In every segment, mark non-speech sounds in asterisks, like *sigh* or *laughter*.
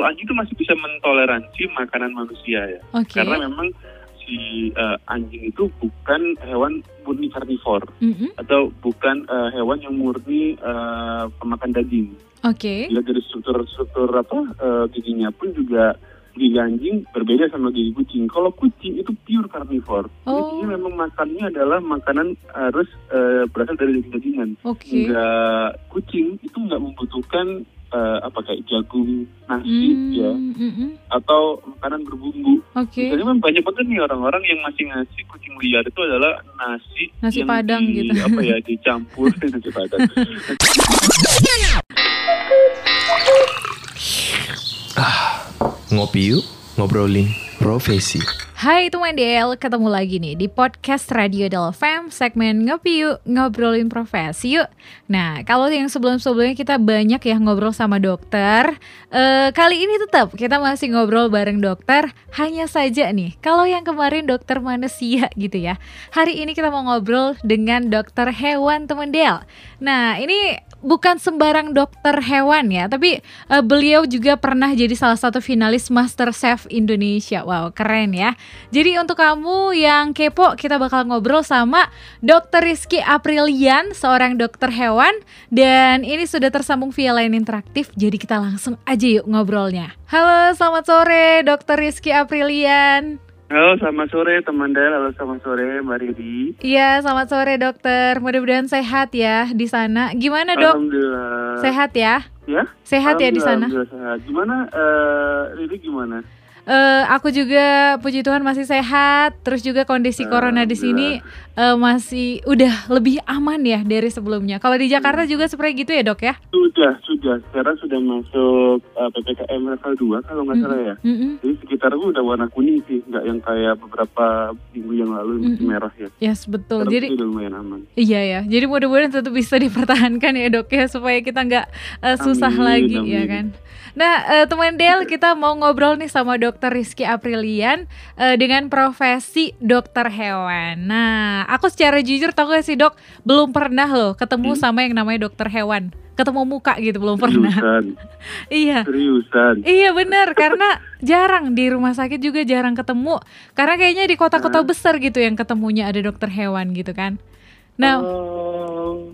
kalau anjing itu masih bisa mentoleransi makanan manusia ya. Oke. Karena memang si eh, anjing itu bukan hewan murni karnivor Mm-mm. atau bukan eh, hewan yang murni eh, pemakan daging. Oke. Bila dari struktur-struktur apa eh, giginya pun juga gigi anjing berbeda sama gigi kucing. Kalau kucing itu pure karnivor. Oh. Jadi memang makannya adalah makanan harus eh, berasal dari daging-dagingan. Oke. Nggak kucing itu nggak membutuhkan eh, apa kayak jagung, nasi Hmm, ya mm-mm. atau makanan berbumbu. Oke. Jadi memang banyak banget nih orang-orang yang masih ngasih kucing liar itu adalah nasi Nasi yang Padang di, gitu. apa ya dicampur *laughs* *laughs* nasi padang. Ngopi yuk, ngobrolin profesi. Hai teman DL, ketemu lagi nih di podcast Radio Del Fam segmen Ngopi Yuk, ngobrolin profesi yuk. Nah, kalau yang sebelum-sebelumnya kita banyak ya ngobrol sama dokter, eh, kali ini tetap kita masih ngobrol bareng dokter, hanya saja nih, kalau yang kemarin dokter manusia *laughs* gitu ya, hari ini kita mau ngobrol dengan dokter hewan teman Del. Nah, ini bukan sembarang dokter hewan ya, tapi eh, beliau juga pernah jadi salah satu finalis Master Chef Indonesia. Wow, keren ya. Jadi untuk kamu yang kepo, kita bakal ngobrol sama Dr. Rizky Aprilian, seorang dokter hewan dan ini sudah tersambung via line interaktif. Jadi kita langsung aja yuk ngobrolnya. Halo, selamat sore Dr. Rizky Aprilian. Halo, selamat sore teman Del. Halo, selamat sore Mbak Riri. Iya, selamat sore dokter. Mudah-mudahan sehat ya di sana. Gimana dok? Alhamdulillah. Sehat ya? Ya? Sehat ya di sana? Alhamdulillah sehat. Gimana eh Riri gimana? Eh, aku juga puji Tuhan masih sehat. Terus juga kondisi corona di sini eh, masih udah lebih aman ya dari sebelumnya. Kalau di Jakarta juga seperti gitu ya dok ya? Sudah, sudah. Sekarang sudah masuk eh, PPKM level 2 kalau nggak salah ya. Mm-mm. Jadi sekitar gue udah warna kuning sih, nggak yang kayak beberapa minggu yang lalu yang masih Mm-mm. merah ya. Yes betul. Sekarang Jadi sih udah lumayan aman. iya ya. Jadi mudah-mudahan tetap bisa dipertahankan ya dok ya supaya kita nggak eh, susah Amin, lagi amin. ya kan. Nah eh, teman Del kita mau ngobrol nih sama dokter Rizky Aprilian eh, dengan profesi dokter hewan. Nah aku secara jujur tau gak sih dok belum pernah loh ketemu Hmm? sama yang namanya dokter hewan. Ketemu muka gitu belum pernah. Seriusan, *laughs* iya. seriusan. Iya bener karena jarang di rumah sakit juga jarang ketemu karena kayaknya di kota-kota besar gitu yang ketemunya ada dokter hewan gitu kan. Nah Oh,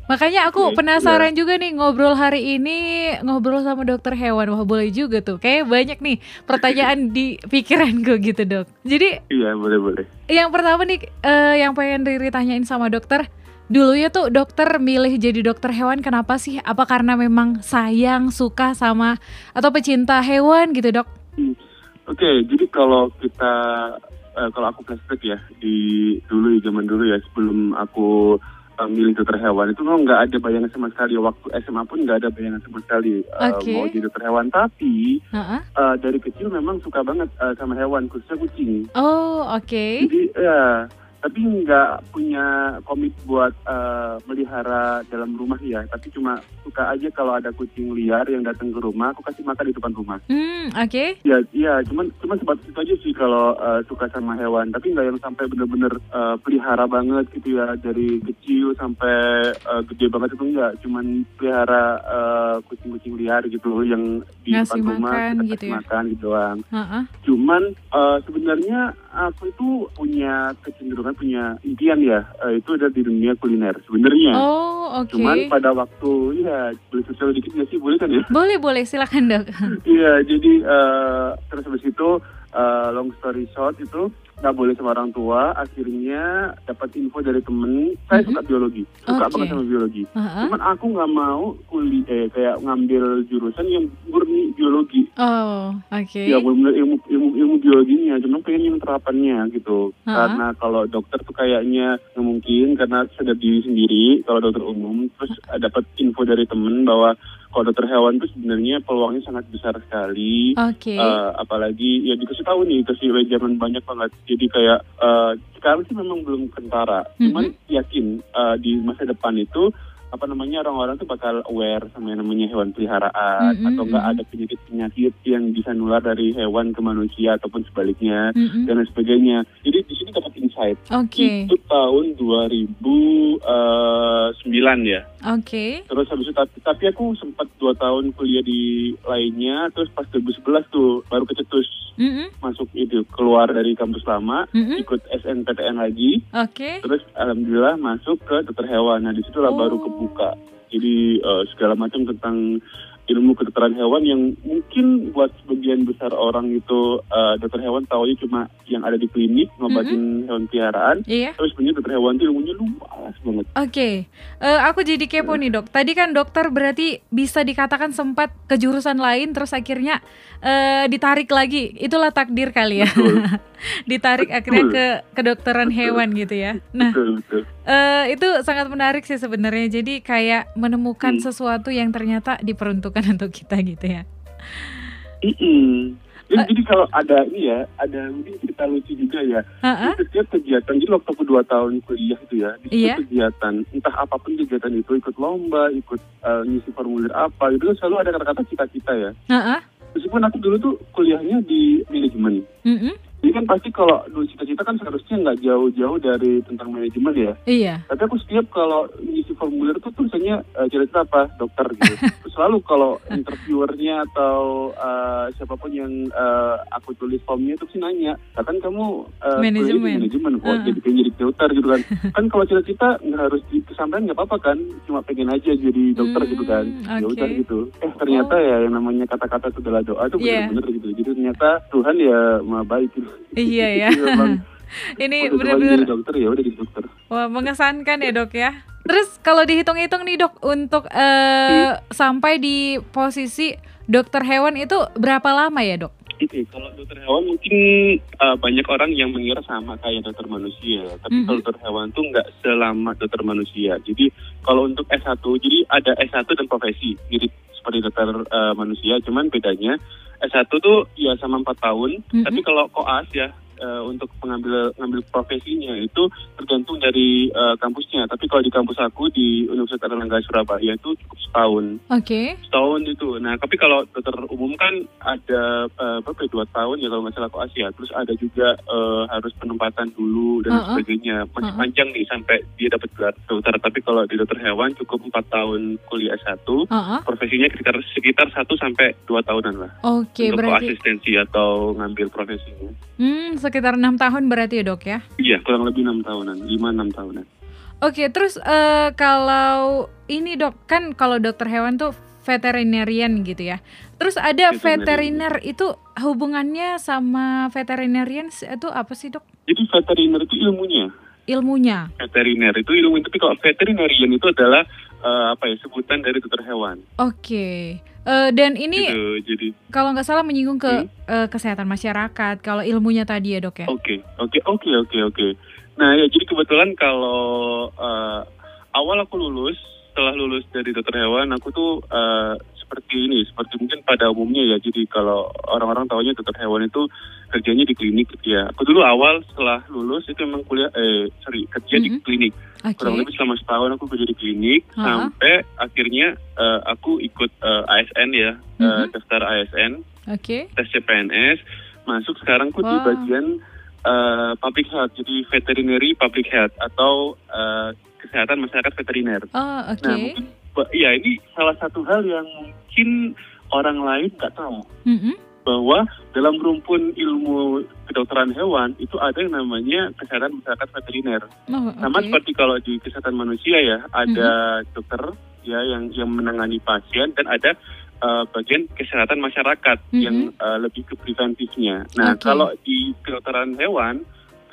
makanya aku penasaran juga nih ngobrol hari ini ngobrol sama dokter hewan wah boleh juga tuh kayak banyak nih pertanyaan di *laughs* pikiranku gitu dok. Jadi iya boleh boleh. yang pertama nih eh, yang pengen Riri tanyain sama dokter dulu ya tuh dokter milih jadi dokter hewan kenapa sih? Apa karena memang sayang suka sama atau pecinta hewan gitu dok? Oke, jadi kalau kita eh, kalau aku flashback ya di dulu zaman dulu ya sebelum aku eh, milih dokter hewan itu memang nggak ada bayangan sama sekali waktu SMA pun nggak ada bayangan sama sekali Oke. mau jadi dokter hewan tapi Heeh. eh, dari kecil memang suka banget eh, sama hewan khususnya kucing. Oh oke. Jadi ya tapi nggak punya komit buat eh, melihara dalam rumah ya tapi cuma suka aja kalau ada kucing liar yang datang ke rumah aku kasih makan di depan rumah. Hmm oke. Ya, iya, cuman cuman sebatas itu aja sih kalau uh, suka sama hewan, tapi nggak yang sampai bener-bener uh, pelihara banget gitu ya dari kecil sampai uh, gede banget itu enggak, cuman pelihara uh, kucing-kucing liar gitu loh yang di Ngasih depan rumah makan kita gitu kasih ya? makan gitu doang. Heeh. Cuman uh, sebenarnya aku itu punya kecenderungan punya impian ya, uh, itu ada di dunia kuliner sebenarnya. Oh oke. Cuman pada waktu ya boleh sosial dikit nggak sih boleh kan ya? Boleh boleh silakan dok. Iya, jadi eh, terus habis itu eh, long story short itu nggak boleh sama orang tua. Akhirnya dapat info dari temen. Saya Mhm. suka biologi, suka Oke. banget sama biologi. Heeh. Cuman aku nggak mau kuliah eh, kayak ngambil jurusan yang murni biologi. Oh oke. Ya benar ilmu ilmu ilmu biologinya, cuma pengen yang terapannya gitu. Ha-ha. Karena kalau dokter tuh kayaknya nggak mungkin karena sudah diri sendiri. Kalau dokter umum terus eh, dapat info dari temen bahwa kalau dokter hewan tuh sebenarnya peluangnya sangat besar sekali. Oke. Eh, apalagi ya dikasih tahu nih dikasih wejangan banyak banget jadi kayak eh, sekarang sih memang belum kentara cuman yakin eh, di masa depan itu apa namanya orang-orang tuh bakal aware sama yang namanya hewan peliharaan Mm-mm, atau enggak ada penyakit-penyakit yang bisa nular dari hewan ke manusia ataupun sebaliknya Mm-mm. dan lain sebagainya. Jadi di sini dapat insight. Oke, Itu tahun 2009 ya. Oke. Terus habis itu tapi, tapi aku sempat dua tahun kuliah di lainnya. Terus pas 2011 tuh baru kecetus Mm-mm. masuk itu keluar dari kampus lama, Mm-mm. ikut SNPTN lagi. Oke. Terus alhamdulillah masuk ke dokter hewan. Nah di situlah Oh. baru kebuka. Jadi eh, segala macam tentang ilmu kedokteran hewan yang mungkin buat sebagian besar orang itu eh, dokter hewan taunya cuma yang ada di klinik ngobatin hewan peliharaan. Iya. Terus sebenarnya dokter hewan itu ilmunya luas banget. Oke, Eh, aku jadi kepo nih dok. Tadi kan dokter berarti bisa dikatakan sempat ke jurusan lain, terus akhirnya eh, ditarik lagi. Itulah takdir kali ya. Betul. *laughs* ditarik akhirnya ke kedokteran hewan gitu ya. Nah, Betul, betul. eh, itu sangat menarik sih sebenarnya. Jadi kayak menemukan Hmm. sesuatu yang ternyata diperuntukkan *laughs* untuk kita gitu ya. Mm-mm. Jadi, jadi kalau ada ini ya, ada mungkin cerita lucu juga ya. Heeh. Di setiap kegiatan, jadi waktu aku dua tahun kuliah itu ya, di Iya. setiap kegiatan, entah apa pun kegiatan itu, ikut lomba, ikut eh, ngisi formulir apa, itu kan selalu ada kata-kata cita-cita ya. Heeh. Meskipun aku dulu tuh kuliahnya di manajemen. Mm-mm. Jadi kan pasti kalau dulu cita-cita kan seharusnya nggak jauh-jauh dari tentang manajemen ya. Iya. Tapi aku setiap kalau ngisi formulir tuh tulisannya uh, cita-cita apa dokter gitu. *laughs* Terus selalu kalau interviewernya atau uh, siapa pun yang uh, aku tulis formnya itu sih nanya, "Lah kan kamu uh, Manajemen. manajemen kok Uh. jadi pengen jadi dokter gitu kan? *laughs* kan kalau cita-cita nggak harus disampaikan nggak apa-apa kan, cuma pengen aja jadi dokter Hmm, gitu kan. Ya udah oke. gitu. Eh ternyata ya yang namanya kata-kata itu adalah doa itu Iya. bener-bener gitu. Jadi ternyata Tuhan ya maha baik gitu. Iya ya. Memang *laughs* Ini benar-benar dokter ya udah jadi dokter. Wah, mengesankan ya dok ya. Terus kalau dihitung-hitung nih dok, untuk eh, sampai di posisi dokter hewan itu berapa lama ya dok? Oke, kalau dokter hewan mungkin uh, banyak orang yang mengira sama kayak dokter manusia, tapi Mhm. kalau dokter hewan tuh nggak selama dokter manusia. Jadi kalau untuk S1, jadi ada S1 dan profesi, mirip seperti dokter uh, manusia, cuman bedanya S1 tuh ya sama 4 tahun, Mhm. tapi kalau koas ya uh, untuk pengambil ngambil profesinya itu tergantung dari uh, kampusnya. Tapi kalau di kampus aku di Universitas Erlangga Surabaya itu cukup setahun Oke. setahun itu. Nah, tapi kalau dokter umum kan ada eh, berapa ya, dua tahun ya kalau nggak salah koas ya. Terus ada juga eh, harus penempatan dulu dan Uh-uh. sebagainya. Masih Uh-uh. panjang nih sampai dia dapat gelar dokter. Tapi kalau di dokter hewan cukup empat tahun kuliah S1. Heeh. Profesinya sekitar sekitar satu sampai dua tahunan lah Oke, untuk berarti asistensi atau ngambil profesinya. hmm, sekitar enam tahun berarti ya dok ya. Iya, kurang lebih enam tahunan, lima enam tahunan. Oke, terus eh, kalau ini dok kan kalau dokter hewan tuh veterinarian gitu ya. Terus ada veteriner itu hubungannya sama veterinarian itu apa sih dok? Jadi veteriner itu ilmunya. Ilmunya. Veteriner itu ilmu tapi kalau veterinarian itu adalah eh, apa ya sebutan dari dokter hewan. Oke. Eh, dan ini Gitu, jadi kalau nggak salah menyinggung ke Hmm? eh, kesehatan masyarakat. Kalau ilmunya tadi ya dok ya. Oke, oke, oke, oke, oke. Nah ya jadi kebetulan kalau eh, awal aku lulus, setelah lulus dari dokter hewan, aku tuh eh, seperti ini, seperti mungkin pada umumnya ya. Jadi kalau orang-orang taunya dokter hewan itu kerjanya di klinik gitu ya. Aku dulu awal setelah lulus itu memang kuliah, eh sorry kerja di Mhm. klinik. Oke. Kurang lebih selama setahun aku kerja di klinik Ha-ha. sampai akhirnya eh, aku ikut eh, ASN ya, eh, Mhm. daftar ASN Oke. tes CPNS masuk sekarang aku di Wah. bagian uh, public health jadi veterinary public health atau uh, kesehatan masyarakat veteriner. Oh oke. Nah mungkin ya ini salah satu hal yang mungkin orang lain nggak tahu Mm-mm. Bahwa dalam rumpun ilmu kedokteran hewan itu ada yang namanya kesehatan masyarakat veteriner. Oh, Sama oke. seperti kalau di kesehatan manusia ya ada dokter ya yang yang menangani pasien dan ada uh, bagian kesehatan masyarakat Mhm. yang uh, lebih ke preventifnya. Nah Oke. kalau di kedokteran hewan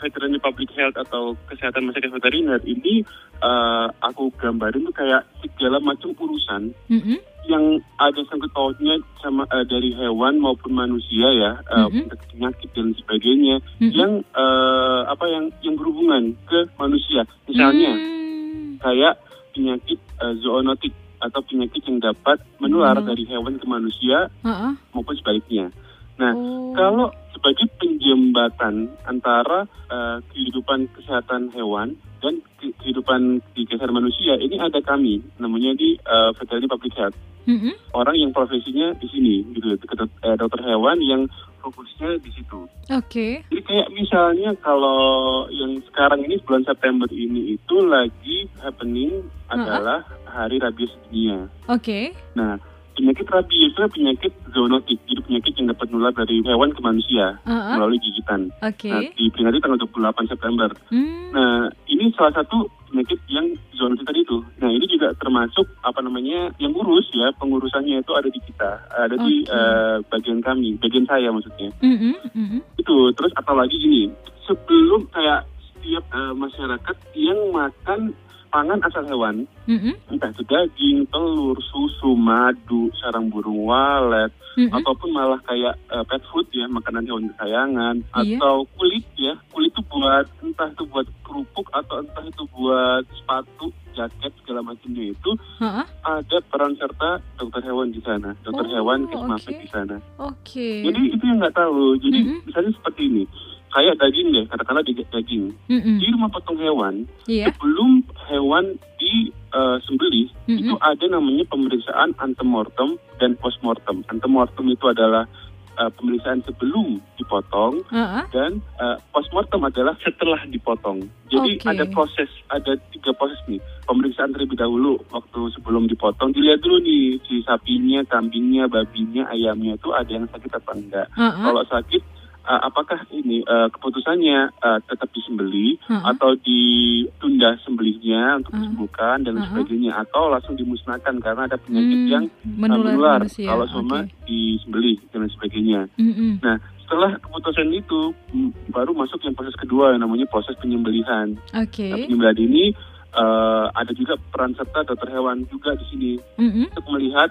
veterinary public health atau kesehatan masyarakat veteriner ini uh, aku gambarin tuh kayak segala macam urusan Mm-mm. yang ada sangkut pautnya sama uh, dari hewan maupun manusia ya uh, Mhm. penyakit dan sebagainya Mm-mm. yang uh, apa yang yang berhubungan ke manusia misalnya Hmm. kayak penyakit uh, zoonotik atau penyakit yang dapat menular Hmm. dari hewan ke manusia Heeh. maupun sebaliknya. Nah, Oh. Kalau sebagai penjembatan antara uh, kehidupan kesehatan hewan dan ke- kehidupan di kesehatan manusia. Ini ada kami, namanya di uh, Veterinary Public Health. Mm-mm. Orang yang profesinya di sini, gitu, eh, dokter hewan yang fokusnya di situ. Oke. Jadi kayak misalnya kalau yang sekarang ini bulan September ini itu lagi happening adalah Hari Rabies Dunia. Oke. Nah, penyakit rabies itu penyakit zoonotik, jadi penyakit yang dapat menular dari hewan ke manusia Uh-uh. melalui gigitan. Oke. Nah, diperingati tanggal 28 September. Hmm. Nah, ini salah satu penyakit yang zoonotik tadi itu. Nah, ini juga termasuk apa namanya yang urus ya, pengurusannya itu ada di kita, ada di Oke. eh, bagian kami, bagian saya maksudnya. Mm-mm, mm-mm. Itu terus apalagi gini, sebelum kayak setiap eh, masyarakat yang makan pangan asal hewan, Mm-mm, entah itu daging, telur, susu, madu, sarang burung walet, mm-mm. ataupun malah kayak eh, pet food ya, makanan hewan kesayangan, Iya. atau kulit ya, kulit itu buat entah itu buat kerupuk atau entah itu buat sepatu, jaket segala macamnya itu Ha-ha. ada peran serta dokter hewan di sana, dokter Oh, hewan kesmafet oke. di sana. Oke. Jadi itu yang nggak tahu. Jadi Mm-mm. misalnya seperti ini, kayak daging deh, katakanlah daging. Mm-mm. Di rumah potong hewan, Iya. sebelum hewan disembelih, Mm-mm. itu ada namanya pemeriksaan antemortem dan postmortem. Antemortem itu adalah eh, pemeriksaan sebelum dipotong Ha-ha. dan eh, postmortem adalah setelah dipotong. Jadi Oke. ada proses, ada tiga proses nih. Pemeriksaan terlebih dahulu waktu sebelum dipotong. Dilihat dulu nih si sapinya, kambingnya, babinya, ayamnya itu ada yang sakit apa enggak. Ha-ha. Kalau sakit, eh, apakah ini eh, keputusannya eh, tetap disembelih Ha-ha. atau ditunda sembelihnya untuk Uh-huh. disembuhkan dan Uh-huh. sebagainya atau langsung dimusnahkan karena ada penyakit Hmm, yang uh, menular, menular manusia. kalau semua Oke. disembelih dan sebagainya. Mm-mm. Nah, setelah keputusan itu baru masuk yang proses kedua yang namanya proses penyembelihan. Oke. Nah, penyembelihan ini eh, ada juga peran serta dokter hewan juga di sini Mm-mm. untuk melihat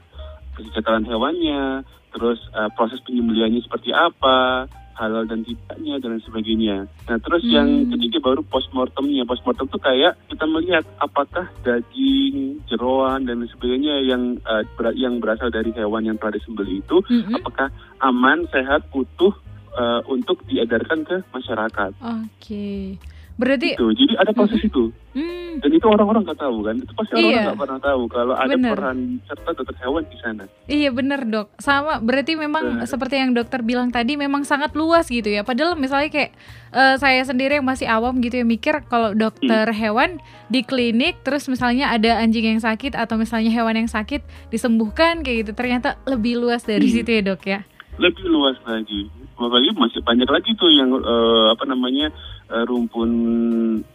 kesejahteraan hewannya, terus eh, proses penyembelihannya seperti apa, halal dan tidaknya dan sebagainya. Nah, terus yang Hmm. ketiga baru postmortemnya. Postmortem itu kayak kita melihat apakah daging, jeroan dan sebagainya yang eh, ber- yang berasal dari hewan yang telah disembelih itu Mm-mm. apakah aman, sehat, utuh eh, untuk diedarkan ke masyarakat. Oke. Berarti Gitu. Jadi ada proses itu. hmm, Dan itu orang-orang nggak tahu kan? Itu pasti orang Iya. nggak pernah tahu kalau ada Bener. peran serta dokter hewan di sana. Iya bener dok, sama berarti memang Bener. seperti yang dokter bilang tadi memang sangat luas gitu ya. Padahal misalnya kayak eh, saya sendiri yang masih awam gitu ya mikir kalau dokter Hmm. hewan di klinik terus misalnya ada anjing yang sakit atau misalnya hewan yang sakit disembuhkan kayak gitu ternyata lebih luas dari Hmm. situ ya dok ya. lebih luas lagi. Apalagi masih banyak lagi tuh yang eh, apa namanya eh, rumpun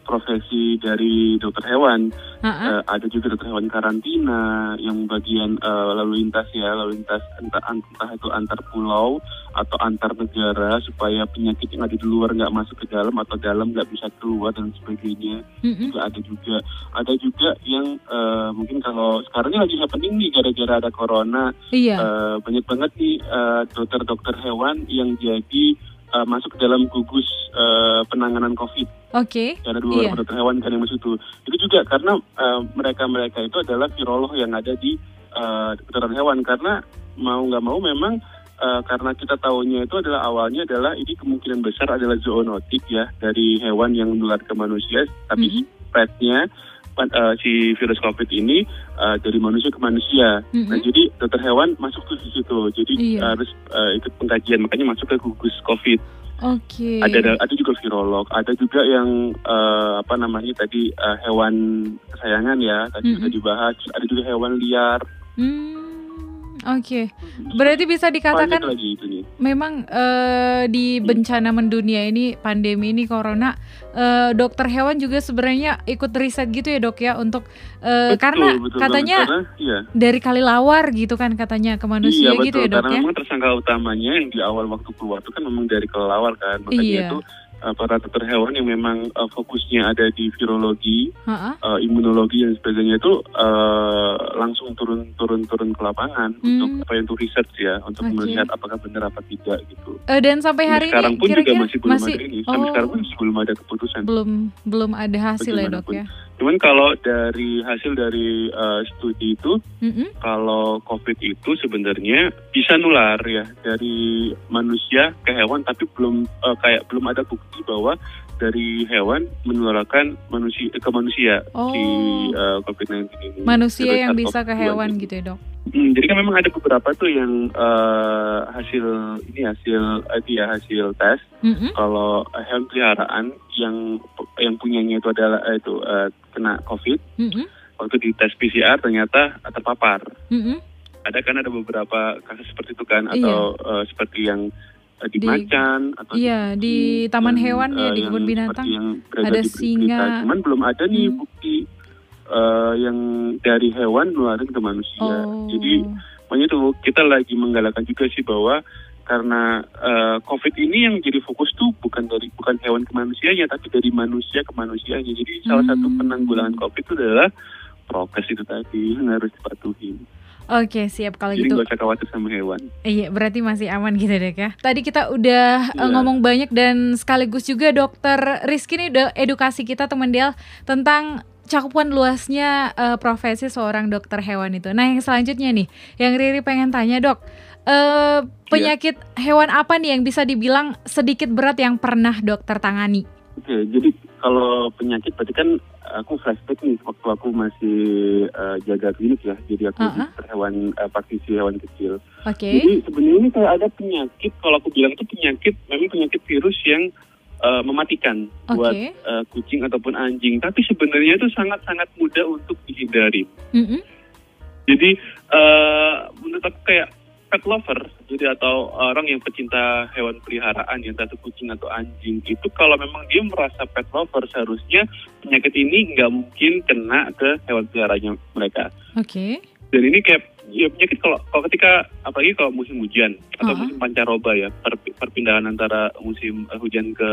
profesi dari dokter hewan. Ha-ha. Eh, ada juga dokter hewan karantina yang bagian eh, lalu lintas ya, lalu lintas entah, entah itu antar pulau atau antar negara supaya penyakit yang ada di luar nggak masuk ke dalam atau dalam nggak bisa keluar dan sebagainya. Mm-mm. juga ada juga ada juga yang eh, mungkin kalau sekarang ini lagi happening nih gara-gara ada corona Iya. eh, banyak banget nih dokter-dokter hewan yang jadi eh, masuk ke dalam gugus eh, penanganan covid Oke. ada dua Iya. dokter hewan kan yang masuk itu itu juga karena eh, mereka-mereka itu adalah virolog yang ada di eh, kedokteran hewan karena mau nggak mau memang eh, karena kita tahunya itu adalah awalnya adalah ini kemungkinan besar adalah zoonotik ya dari hewan yang menular ke manusia tapi Mhm. spreadnya eh, si virus covid ini eh, dari manusia ke manusia Mhm. nah jadi dokter hewan masuk di situ jadi Iya. harus eh, ikut pengkajian makanya masuk ke gugus covid Oke. ada ada juga virolog, ada juga yang eh, apa namanya tadi eh, hewan kesayangan ya, tadi Mm-mm. sudah dibahas, ada juga hewan liar. Hmm, Oke. Berarti bisa dikatakan Banyak lagi memang eh, di bencana mendunia ini pandemi ini corona eh, dokter hewan juga sebenarnya ikut riset gitu ya dok ya untuk eh, Betul, karena betul katanya. Karena, iya, dari kali lawar gitu kan katanya ke manusia iya gitu betul. ya dok Karena ya memang tersangka utamanya yang di awal waktu keluar itu kan memang dari kelelawar kan, makanya Iya. itu para dokter hewan yang memang eh, fokusnya ada di virologi, eh, imunologi dan sebagainya itu eh, langsung turun turun turun ke lapangan Hmm. untuk apa yang untuk research ya, untuk Oke. melihat apakah benar apa tidak gitu. Eh, dan sampai hari sekarang ini pun juga kira-kira masih belum ada ini. Sampai oh, sekarang pun masih belum ada keputusan. belum belum ada hasil ya dok ya Cuman kalau dari hasil dari uh, studi itu, Mm-mm. kalau COVID itu sebenarnya bisa nular ya dari manusia ke hewan, tapi belum uh, kayak belum ada bukti bahwa dari hewan menularkan manusia ke manusia Oh. si uh, COVID-19 ini. Manusia Virus yang bisa ke SARS-CoV-2 hewan ini. gitu ya dok? Hmm, jadi kan memang ada beberapa tuh yang uh, hasil ini hasil itu ya hasil tes Mm-mm. kalau hewan peliharaan yang yang punyanya itu adalah eh, itu eh, kena COVID Mm-mm. waktu di tes PCR ternyata terpapar. Mm-mm. Ada kan ada beberapa kasus seperti itu kan Iya. atau eh, seperti yang eh, di, Di- Macan atau Iya di taman dan, hewan ya eh, di kebun binatang. yang Ada di berita. singa. Cuman belum ada nih Hmm. bukti eh, yang dari hewan nularin ke manusia. Oh. Jadi makanya tuh kita lagi menggalakkan juga sih bahwa karena eh, COVID ini yang jadi fokus tuh bukan dari bukan hewan ke manusianya tapi dari manusia ke manusianya. Jadi salah satu Hmm. penanggulangan COVID itu adalah prokes itu tadi yang harus dipatuhi. Oke siap kalau Jadi gitu. nggak usah khawatir sama hewan. Iya, berarti masih aman gitu dek ya. Tadi kita udah Iya. ngomong banyak dan sekaligus juga dokter Rizky ini udah edukasi kita teman Del tentang cakupan luasnya uh, profesi seorang dokter hewan itu. Nah yang selanjutnya nih, yang Riri pengen tanya dok, uh, penyakit hewan apa nih yang bisa dibilang sedikit berat yang pernah dokter tangani? Oke, jadi kalau penyakit berarti kan aku flashback nih waktu aku masih eh, jaga klinik ya. Jadi aku dokter hewan eh, praktisi hewan kecil. Oke. Jadi sebenarnya ini kayak ada penyakit, kalau aku bilang itu penyakit, memang penyakit virus yang eh, mematikan buat Oke. eh, kucing ataupun anjing. Tapi sebenarnya itu sangat-sangat mudah untuk dihindari. Mm-mm. Jadi eh, menurut aku kayak pet lover, jadi atau orang yang pecinta hewan peliharaan, yang satu kucing atau anjing itu kalau memang dia merasa pet lover seharusnya penyakit ini nggak mungkin kena ke hewan peliharaannya mereka. Oke. Dan ini kayak ya penyakit kalau kalau ketika apalagi kalau musim hujan atau Uh-huh. musim pancaroba ya per- perpindahan antara musim eh, hujan ke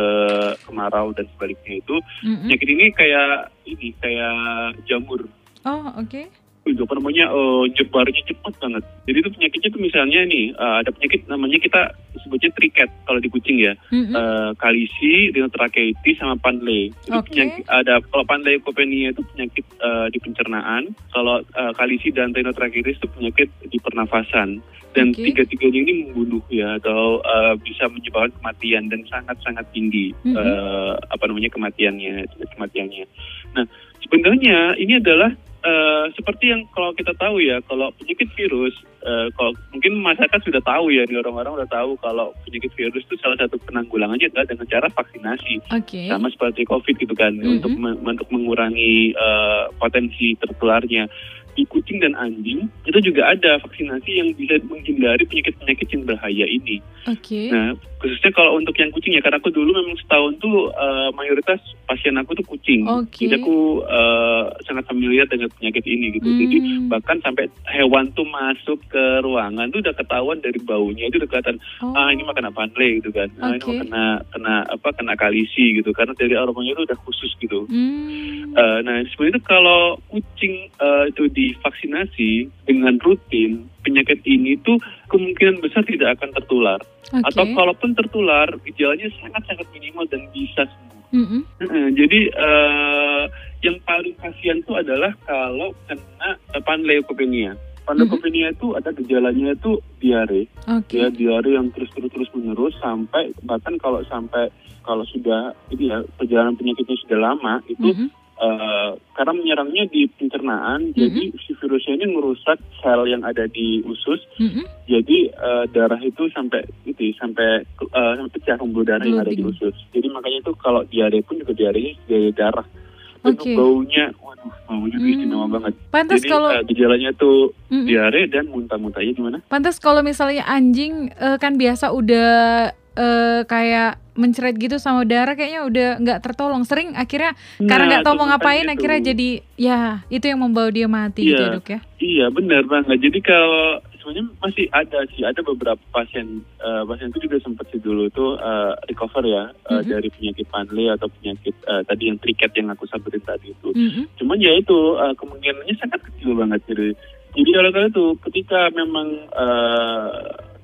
kemarau dan sebaliknya itu Mm-mm. penyakit ini kayak ini kayak jamur Oh oke. Wih, apa namanya eh, nyebarnya cepat banget. Jadi itu penyakitnya tuh misalnya nih eh, ada penyakit namanya kita sebutnya triket kalau di kucing ya. Mm-mm. Eh, kalisi, rhinotracheitis sama panle. Itu Oke. penyakit ada kalau panleukopenia itu penyakit eh, di pencernaan, kalau eh, kalisi dan rhinotracheitis itu penyakit di pernafasan. Dan Oke. tiga-tiganya ini membunuh ya atau eh, bisa menyebabkan kematian dan sangat-sangat tinggi Mhm. eh, apa namanya kematiannya, kematiannya. Nah, sebenarnya ini adalah eh, seperti yang kalau kita tahu ya, kalau penyakit virus, eh, kalau mungkin masyarakat sudah tahu ya, orang-orang udah tahu kalau penyakit virus itu salah satu penanggulangannya adalah dengan cara vaksinasi, Oke. sama seperti COVID gitu kan, Mhm. untuk me- untuk mengurangi eh, potensi tertularnya. Di kucing dan anjing itu juga ada vaksinasi yang bisa menghindari penyakit-penyakit yang berbahaya ini. Oke. Nah, khususnya kalau untuk yang kucing ya, karena aku dulu memang setahun tuh eh, mayoritas pasien aku tuh kucing. Oke. Jadi aku eh, sangat familiar dengan penyakit ini gitu. Jadi Hmm. bahkan sampai hewan tuh masuk ke ruangan tuh udah ketahuan dari baunya itu udah kelihatan Oh. ah ini mah kena panle gitu kan. Ah, ini mah kena kena apa kena kalisi gitu karena dari aromanya itu udah khusus gitu. Hmm. Eh, nah sebenarnya itu kalau kucing eh, itu divaksinasi dengan rutin penyakit ini tuh kemungkinan besar tidak akan tertular Oke. atau kalaupun tertular gejalanya sangat-sangat minimal dan bisa sembuh. Mm-mm. Heeh, jadi eh, yang paling kasihan tuh adalah kalau kena eh, panleukopenia. Panleukopenia itu ada gejalanya itu diare, Oke. ya diare yang terus terus terus menerus sampai bahkan kalau sampai kalau sudah ini ya perjalanan penyakitnya sudah lama itu Mm-mm. Eh, karena menyerangnya di pencernaan, jadi si virusnya ini merusak sel yang ada di usus, Mm-mm. jadi eh, darah itu sampai itu sampai eh, sampai pecah pembuluh darah yang ada di Blooding. usus. Jadi makanya itu kalau diare pun juga diarenya diare darah. Dan Oke. baunya, waduh, baunya Hmm. istimewa banget. Pantas Jadi kalau eh, gejalanya tuh Mm-mm. diare dan muntah-muntahnya gimana? pantas kalau misalnya anjing eh, kan biasa udah eh, kayak mencret gitu sama darah kayaknya udah nggak tertolong sering akhirnya karena Nah, nggak tahu mau ngapain gitu. akhirnya jadi ya itu yang membawa dia mati gitu Iya. ya dok ya Iya benar banget. Jadi kalau sebenarnya masih ada sih ada beberapa pasien eh, pasien itu juga sempat sih dulu tuh eh, recover ya Mhm. dari penyakit panle atau penyakit eh, tadi yang triket yang aku sebutin tadi itu. Mm-mm. Cuman ya itu eh, kemungkinannya sangat kecil banget jadi jadi kalau itu ketika memang eh,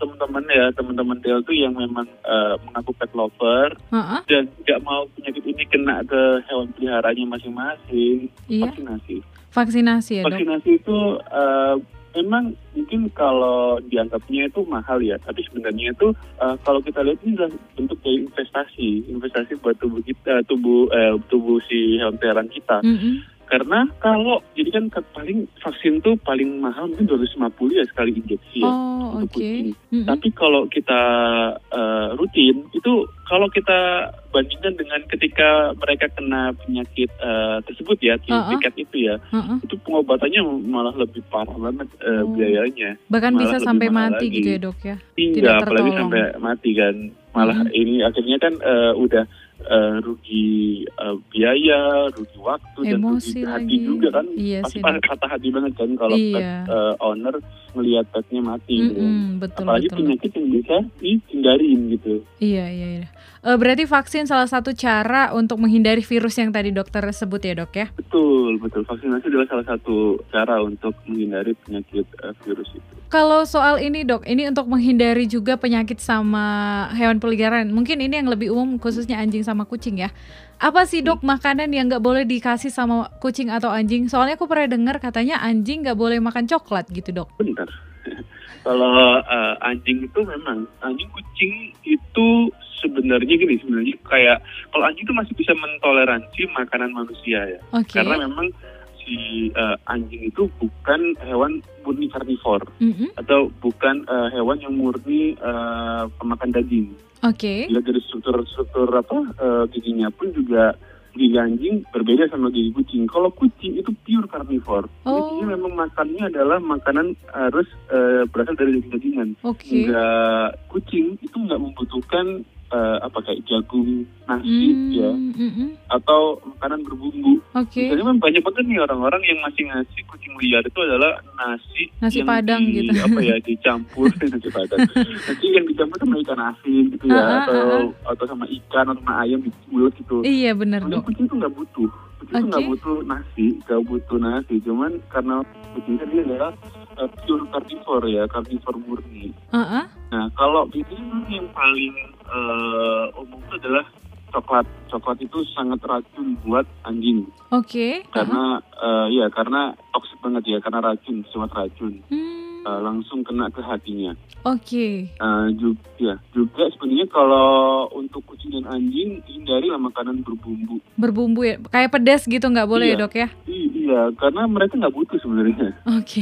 teman-teman ya teman-teman Del tuh yang memang eh, mengaku pet lover. Heeh, dan nggak mau penyakit ini kena ke hewan peliharanya masing-masing. Iya. vaksinasi. Vaksinasi ya dok. vaksinasi itu eh, memang mungkin kalau dianggapnya itu mahal ya. Tapi sebenarnya itu eh, kalau kita lihat ini adalah bentuk dari investasi. Investasi buat tubuh kita tubuh eh, tubuh si hewan peliharaan kita. Mm-mm. Karena kalau jadi kan paling vaksin tuh paling mahal mungkin 250 ya sekali injeksi ya Oh untuk oke. kucing. Mm-mm. Tapi kalau kita eh, rutin itu kalau kita bandingkan dengan ketika mereka kena penyakit eh, tersebut ya Uh-uh. tiket itu ya Heeh. itu pengobatannya malah lebih parah banget eh, Oh. biayanya. Bahkan Malah bisa sampai mati lagi. gitu ya dok ya. Iya, apalagi tertolong. sampai mati kan. Malah Mhm. ini akhirnya kan eh, udah eh, rugi eh, biaya, rugi waktu dan Emosi rugi hati lagi. juga kan. Iya Pasti sih, patah patah hati banget kan kalau Iya. pet eh, owner melihat petnya mati gitu. Mm-mm, betul Apalagi betul. Penyakit yang bisa dihindarin gitu. Iya iya. iya. Berarti vaksin salah satu cara untuk menghindari virus yang tadi dokter sebut ya dok ya. Betul, betul. Vaksinasi adalah salah satu cara untuk menghindari penyakit virus itu. Kalau soal ini dok, ini untuk menghindari juga penyakit sama hewan peliharaan. Mungkin ini yang lebih umum khususnya anjing sama kucing ya. Apa sih dok makanan yang nggak boleh dikasih sama kucing atau anjing? Soalnya aku pernah dengar katanya anjing nggak boleh makan coklat gitu dok. Bentar. *laughs* Kalau eh, anjing itu memang anjing kucing itu sebenarnya gini sebenarnya kayak kalau anjing itu masih bisa mentoleransi makanan manusia ya. Oke. Karena memang si eh, anjing itu bukan hewan murni karnivor Mm-mm. atau bukan eh, hewan yang murni eh, pemakan daging. Oke. Bila dari struktur-struktur apa eh, giginya pun juga gigi anjing berbeda sama gigi kucing. Kalau kucing itu pure karnivor. Oh. Jadi memang makannya adalah makanan harus eh, berasal dari daging-dagingan. Oke. Enggak kucing itu nggak membutuhkan eh, apa kayak jagung, nasi Hmm, ya mm-mm. atau makanan berbumbu. Oke. Jadi memang banyak banget nih orang-orang yang masih ngasih kucing liar itu adalah nasi Nasi yang Padang di, gitu. apa ya *laughs* dicampur *laughs* nasi padang. Nasi yang dicampur sama ikan asin gitu ya Ah, ah, atau atau sama ikan atau sama ayam dibulet gitu. Iya benar kucing tuh nggak butuh. Kucing tuh nggak butuh nasi, nggak butuh nasi. Cuman karena kucing kan dia adalah uh, pure carnivore ya, carnivore murni. Uh-uh. Nah kalau memang yang paling uh, umum itu adalah coklat. Coklat itu sangat racun buat anjing. Oke. Karena uh, ya karena toksik banget ya, karena racun, sangat racun. Hmm, Uh, langsung kena ke hatinya. Oke. Uh, juga, ya, juga sebenarnya kalau untuk kucing dan anjing hindarilah makanan berbumbu. Berbumbu ya, kayak pedas gitu nggak boleh ya Iya. dok ya? I- iya, karena mereka nggak butuh sebenarnya. Oke.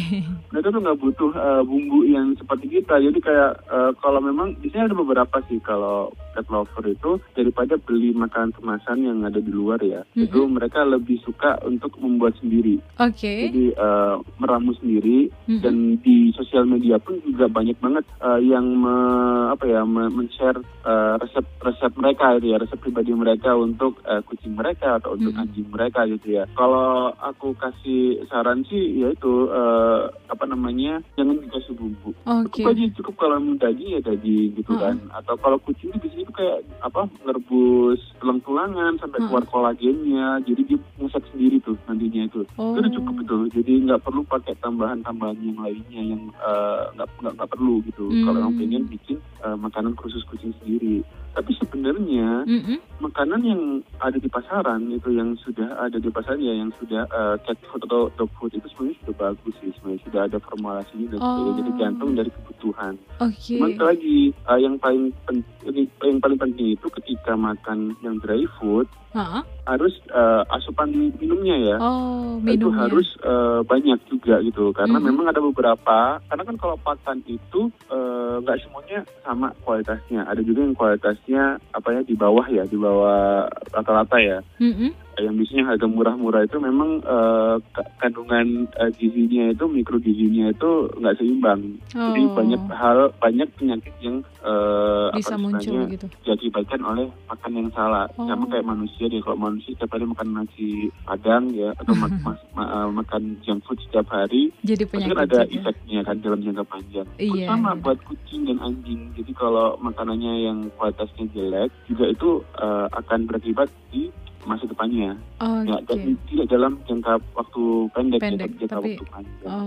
Mereka tuh nggak butuh uh, bumbu yang seperti kita. Jadi kayak uh, kalau memang sini ada beberapa sih kalau pet lover itu daripada beli makanan kemasan yang ada di luar ya, itu mereka lebih suka untuk membuat sendiri. Oke. Jadi uh, meramu sendiri Mm-mm. dan di sosial media pun juga banyak banget uh, yang me- apa ya me- men-share uh, resep-resep mereka gitu ya resep pribadi mereka untuk uh, kucing mereka atau untuk Mm-mm. anjing mereka gitu ya kalau aku kasih saran sih yaitu uh, apa namanya jangan dikasih bumbu Oke. cukup aja cukup kalau mau daging ya daging gitu Mm-mm. kan atau kalau kucing itu biasanya itu kayak apa ngerebus tulang-tulangan sampai Mm-mm. keluar kolagennya jadi dia masak sendiri tuh nantinya itu Oh. itu udah cukup itu jadi nggak perlu pakai tambahan-tambahan yang lainnya yang eh, nggak nggak nggak perlu gitu Hmm. kalau yang pengen bikin eh, makanan khusus kucing sendiri tapi sebenarnya Mm-mm. makanan yang ada di pasaran itu yang sudah ada di pasaran ya yang sudah eh, cat food atau dog food itu sebenarnya sudah bagus sih sebenarnya sudah ada formulasinya dan sebagainya jadi Oh. gantung dari kebutuhan. Cuman sekali lagi eh, yang paling penting yang paling penting itu ketika makan yang dry food Ha-ha. harus eh, asupan minumnya ya Oh, itu minumnya. harus eh, banyak juga gitu karena Mhm. memang ada beberapa karena kan kalau pakan itu eh, nggak semuanya sama kualitasnya ada juga yang kualitasnya apa ya di bawah ya di bawah rata-rata ya Mm-mm. Yang biasanya harga murah-murah itu memang ka- kandungan eh, gizinya itu mikro gizinya itu nggak seimbang jadi Oh. banyak hal banyak penyakit yang eh, bisa apa muncul gitu. diakibatkan oleh makan yang salah Oh. sama kayak manusia deh kalau manusia setiap hari makan nasi padang ya atau *laughs* mak- mas- ma- uh, makan junk food setiap hari Jadi pasti penyakit kan ada juga. efeknya kan dalam jangka panjang Iya, sama iya. buat kucing dan anjing jadi kalau makanannya yang kualitasnya jelek juga itu uh, akan berakibat di masa depannya. Oke. Ya, dan tidak dalam jangka waktu pendek, Pendek, tapi jangka tapi- waktu panjang. Oh,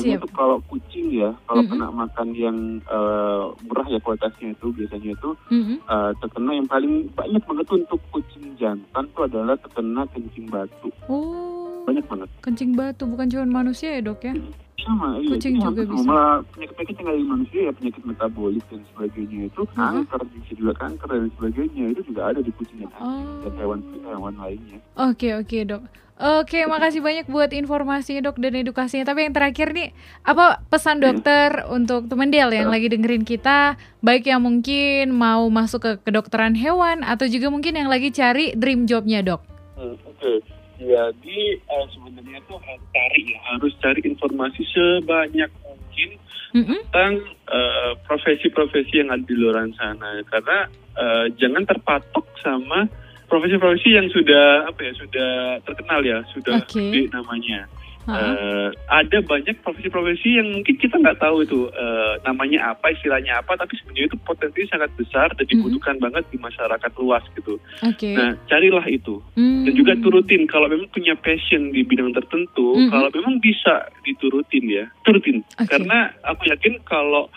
siap. tuh kalau kucing ya, kalau Mhm. kena makan yang eh, murah ya kualitasnya itu biasanya itu Mm-mm. eh, terkena yang paling banyak banget untuk kucing jantan itu adalah terkena kencing batu. Oh, Banyak banget. kencing batu bukan cuma manusia ya dok ya? Sama, iya. Kucing juga bisa. Malah penyakit-penyakit yang ada di manusia ya penyakit metabolik dan sebagainya itu kanker, bisa juga kanker dan sebagainya itu juga ada di kucing dan Oh. dan hewan hewan lainnya. Oke oke dok. Oke makasih banyak buat informasinya dok dan edukasinya. Tapi yang terakhir nih, apa pesan Iya. dokter untuk temen Del yang lagi dengerin kita, baik yang mungkin mau masuk ke kedokteran hewan atau juga mungkin yang lagi cari dream jobnya dok. Hmm, Oke, jadi eh, sebenarnya tuh harus cari ya, harus cari informasi sebanyak mungkin Mm-mm. tentang eh, profesi-profesi yang ada di luar sana. Karena eh, jangan terpatok sama profesi-profesi yang sudah apa ya, sudah terkenal ya, sudah Oke. gede namanya. Eh, ada banyak profesi-profesi yang mungkin kita nggak tahu itu eh, namanya apa, istilahnya apa, tapi sebenarnya itu potensi sangat besar dan dibutuhkan banget di masyarakat luas gitu. Oke. Nah, carilah itu Hmm. dan juga turutin kalau memang punya passion di bidang tertentu Mhm. kalau memang bisa diturutin ya turutin Oke. karena aku yakin kalau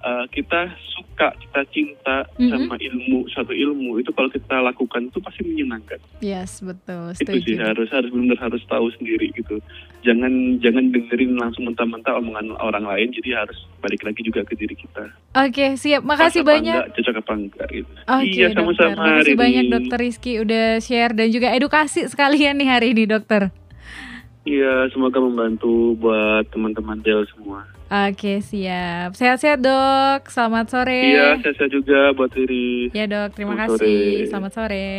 uh, kita suka kita cinta Mhm. sama ilmu satu ilmu itu kalau kita lakukan itu pasti menyenangkan Yes betul. itu sih harus harus benar harus tahu sendiri gitu jangan jangan dengerin langsung mentah-mentah omongan orang lain jadi harus balik lagi juga ke diri kita Oke siap. Makasih Pas banyak. enggak, cocok apa enggak gitu Oke iya sama-sama Makasih Rini. banyak dokter Rizky udah share dan juga edukasi sekalian nih hari ini dokter. iya semoga membantu buat teman-teman Del semua Oke siap. Sehat-sehat dok. Selamat sore. Iya, saya juga buat diri. Ya dok, terima Selamat kasih. sore. Selamat sore.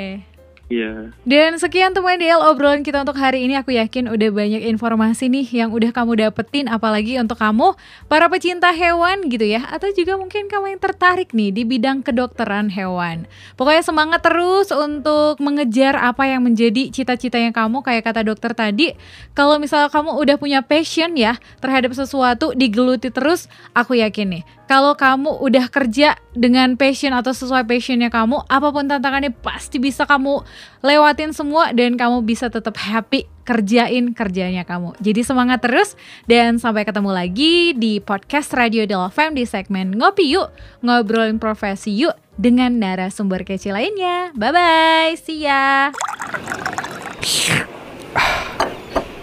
Iya. Dan sekian teman DL obrolan kita untuk hari ini. Aku yakin udah banyak informasi nih yang udah kamu dapetin Apalagi untuk kamu para pecinta hewan gitu ya. Atau juga mungkin kamu yang tertarik nih di bidang kedokteran hewan. Pokoknya semangat terus untuk mengejar apa yang menjadi cita-citanya kamu Kayak kata dokter tadi. Kalau misalnya kamu udah punya passion ya terhadap sesuatu digeluti terus Aku yakin nih kalau kamu udah kerja dengan passion atau sesuai passionnya kamu, apa pun tantangannya pasti bisa kamu lewatin semua dan kamu bisa tetap happy kerjain kerjanya kamu. Jadi semangat terus dan sampai ketemu lagi di podcast Radio Del FM di segmen Ngopi Yuk, ngobrolin profesi yuk dengan narasumber kece lainnya. Bye bye, see ya.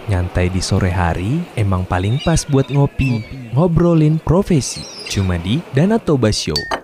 Nyantai di sore hari emang paling pas buat ngopi, ngobrolin profesi. Cuma di Danatoba Show.